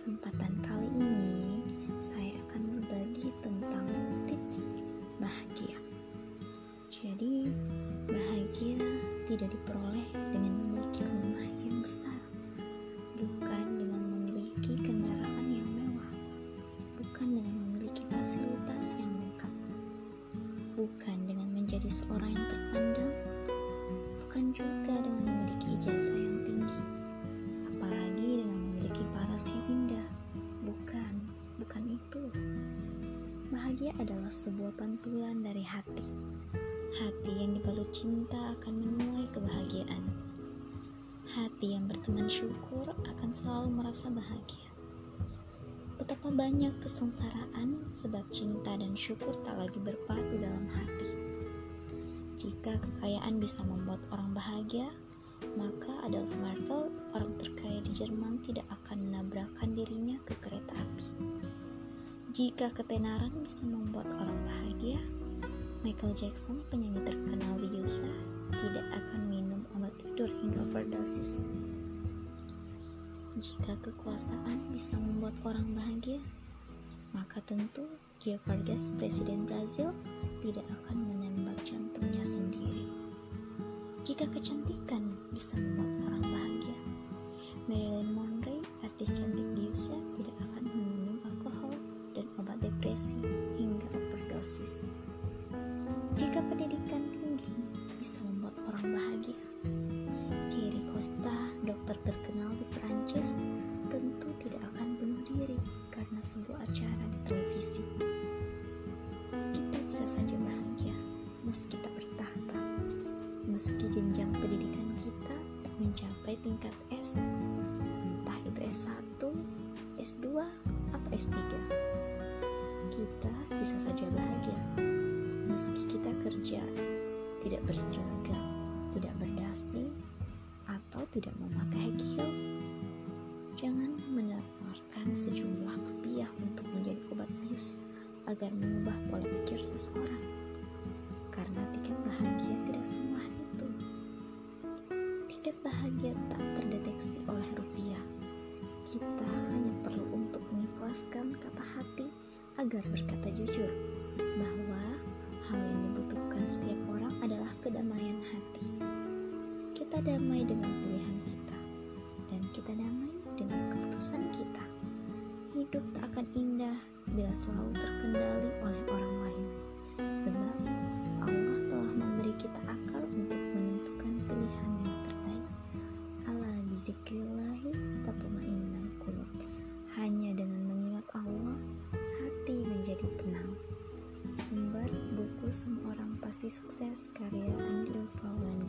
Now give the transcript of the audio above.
kesempatan kali ini saya akan berbagi tentang tips bahagia. Jadi, bahagia tidak diperoleh dengan memiliki rumah yang besar, bukan dengan memiliki kendaraan yang mewah, bukan dengan memiliki fasilitas yang lengkap, bukan dengan menjadi seorang yang terpandang, bukan juga dengan itu. Bahagia adalah sebuah pantulan dari hati. Hati yang dibalut cinta akan menuai kebahagiaan. Hati yang berteman syukur akan selalu merasa bahagia. Betapa banyak kesengsaraan sebab cinta dan syukur tak lagi berpadu dalam hati. Jika kekayaan bisa membuat orang bahagia, maka Adolf Merkel, orang terkaya di Jerman, tidak akan menabrakkan dirinya ke kereta api. Jika ketenaran bisa membuat orang bahagia, Michael Jackson, penyanyi terkenal di USA, tidak akan minum obat tidur hingga overdosis. Jika kekuasaan bisa membuat orang bahagia, maka tentu Gia Vargas, Presiden Brazil, tidak akan menembak jantungnya sendiri. Jika kecantikan bisa membuat orang bahagia, Marilyn Monroe, artis cantik di USA, tidak akan depresi hingga overdosis. Jika pendidikan tinggi bisa membuat orang bahagia, Thierry Costa, dokter terkenal di Perancis, tentu tidak akan bunuh diri karena sebuah acara di televisi. Kita bisa saja bahagia meski tak bertahta, meski jenjang pendidikan kita tak mencapai tingkat S, entah itu S1, S2, atau S3. Kita bisa saja bahagia meski kita kerja tidak berseragam, tidak berdasi, atau tidak memakai heels. Jangan menawarkan sejumlah rupiah untuk menjadi obat bius agar mengubah pola pikir seseorang. Karena tiket bahagia tidak semurah itu. Tiket bahagia tak terdeteksi oleh rupiah. Kita hanya perlu agar berkata jujur bahwa hal yang dibutuhkan setiap orang adalah kedamaian hati. Kita damai dengan pilihan kita, dan kita damai dengan keputusan kita. Hidup tak akan indah bila selalu terkendali oleh orang lain, sebab Allah telah memberi kita akal untuk menentukan pilihan yang terbaik. Allah bizikrillahi Sumber buku Semua Orang Pasti Sukses karya Andrew Faulan